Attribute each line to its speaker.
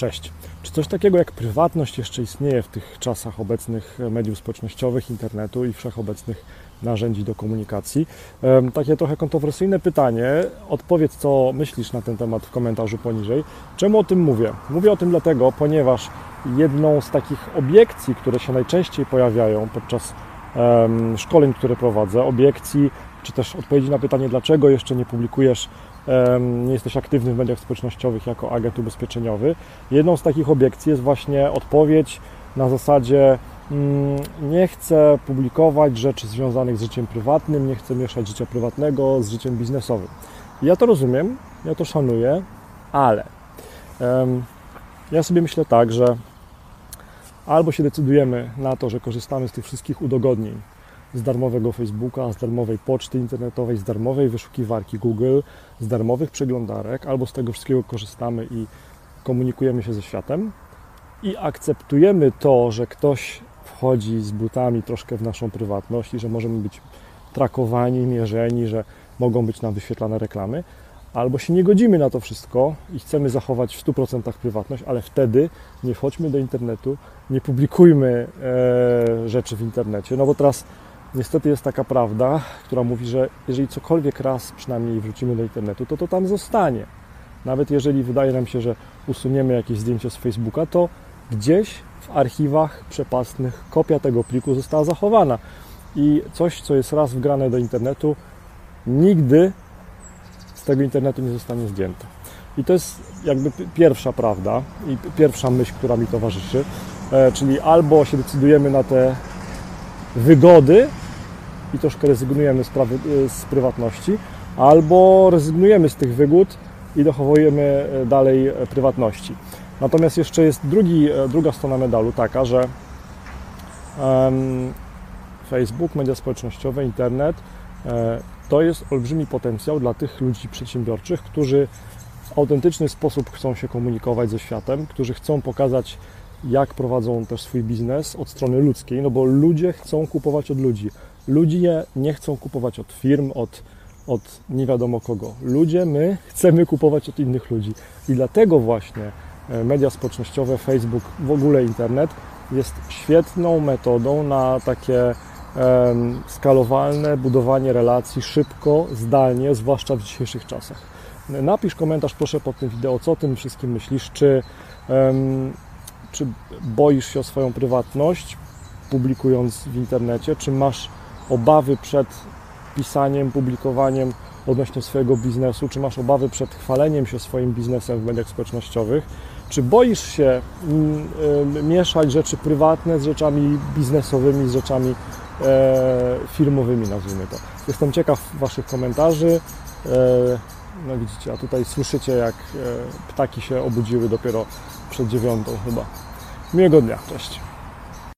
Speaker 1: Cześć. Czy coś takiego jak prywatność jeszcze istnieje w tych czasach obecnych mediów społecznościowych, internetu i wszechobecnych narzędzi do komunikacji? Takie trochę kontrowersyjne pytanie. Odpowiedz, co myślisz na ten temat w komentarzu poniżej. Czemu o tym mówię? Mówię o tym dlatego, ponieważ jedną z takich obiekcji, które się najczęściej pojawiają podczas szkoleń, które prowadzę, obiekcji, czy też odpowiedzi na pytanie, dlaczego jeszcze nie publikujesz nie jesteś aktywny w mediach społecznościowych jako agent ubezpieczeniowy. Jedną z takich obiekcji jest właśnie odpowiedź na zasadzie mm, nie chcę publikować rzeczy związanych z życiem prywatnym, nie chcę mieszać życia prywatnego z życiem biznesowym. Ja to rozumiem, ja to szanuję, ale ja sobie myślę tak, że albo się decydujemy na to, że korzystamy z tych wszystkich udogodnień, z darmowego Facebooka, z darmowej poczty internetowej, z darmowej wyszukiwarki Google, z darmowych przeglądarek, albo z tego wszystkiego korzystamy i komunikujemy się ze światem. I akceptujemy to, że ktoś wchodzi z butami troszkę w naszą prywatność i że możemy być trakowani, mierzeni, że mogą być nam wyświetlane reklamy, albo się nie godzimy na to wszystko i chcemy zachować w 100% prywatność, ale wtedy nie wchodźmy do internetu, nie publikujmy e, rzeczy w internecie, no bo teraz Niestety jest taka prawda, która mówi, że jeżeli cokolwiek raz przynajmniej wrzucimy do internetu, to to tam zostanie. Nawet jeżeli wydaje nam się, że usuniemy jakieś zdjęcie z Facebooka, to gdzieś w archiwach przepastnych kopia tego pliku została zachowana. I coś, co jest raz wgrane do internetu, nigdy z tego internetu nie zostanie zdjęte. I to jest jakby pierwsza prawda i pierwsza myśl, która mi towarzyszy. E, czyli albo się decydujemy na te wygody i troszkę rezygnujemy z, prawy, z prywatności, albo rezygnujemy z tych wygód i dochowujemy e, dalej e, prywatności. Natomiast jeszcze jest drugi, e, druga strona medalu taka, że um, Facebook, media społecznościowe, internet to jest olbrzymi potencjał dla tych ludzi przedsiębiorczych, którzy w autentyczny sposób chcą się komunikować ze światem, którzy chcą pokazać jak prowadzą też swój biznes od strony ludzkiej, no bo ludzie chcą kupować od ludzi. Ludzie nie chcą kupować od firm, od, od nie wiadomo kogo. Ludzie, my chcemy kupować od innych ludzi. I dlatego właśnie e, media społecznościowe, Facebook, w ogóle internet jest świetną metodą na takie um, skalowalne budowanie relacji szybko, zdalnie, zwłaszcza w dzisiejszych czasach. Napisz komentarz proszę pod tym wideo, co o tym wszystkim myślisz, czy um, czy boisz się o swoją prywatność, publikując w internecie, czy masz obawy przed pisaniem, publikowaniem odnośnie swojego biznesu, czy masz obawy przed chwaleniem się swoim biznesem w mediach społecznościowych, czy boisz się mm, mieszać rzeczy prywatne z rzeczami biznesowymi, z rzeczami e, firmowymi, nazwijmy to. Jestem ciekaw Waszych komentarzy. E, no widzicie, a tutaj słyszycie, jak e, ptaki się obudziły dopiero przed dziewiątą chyba. Miłego dnia, cześć.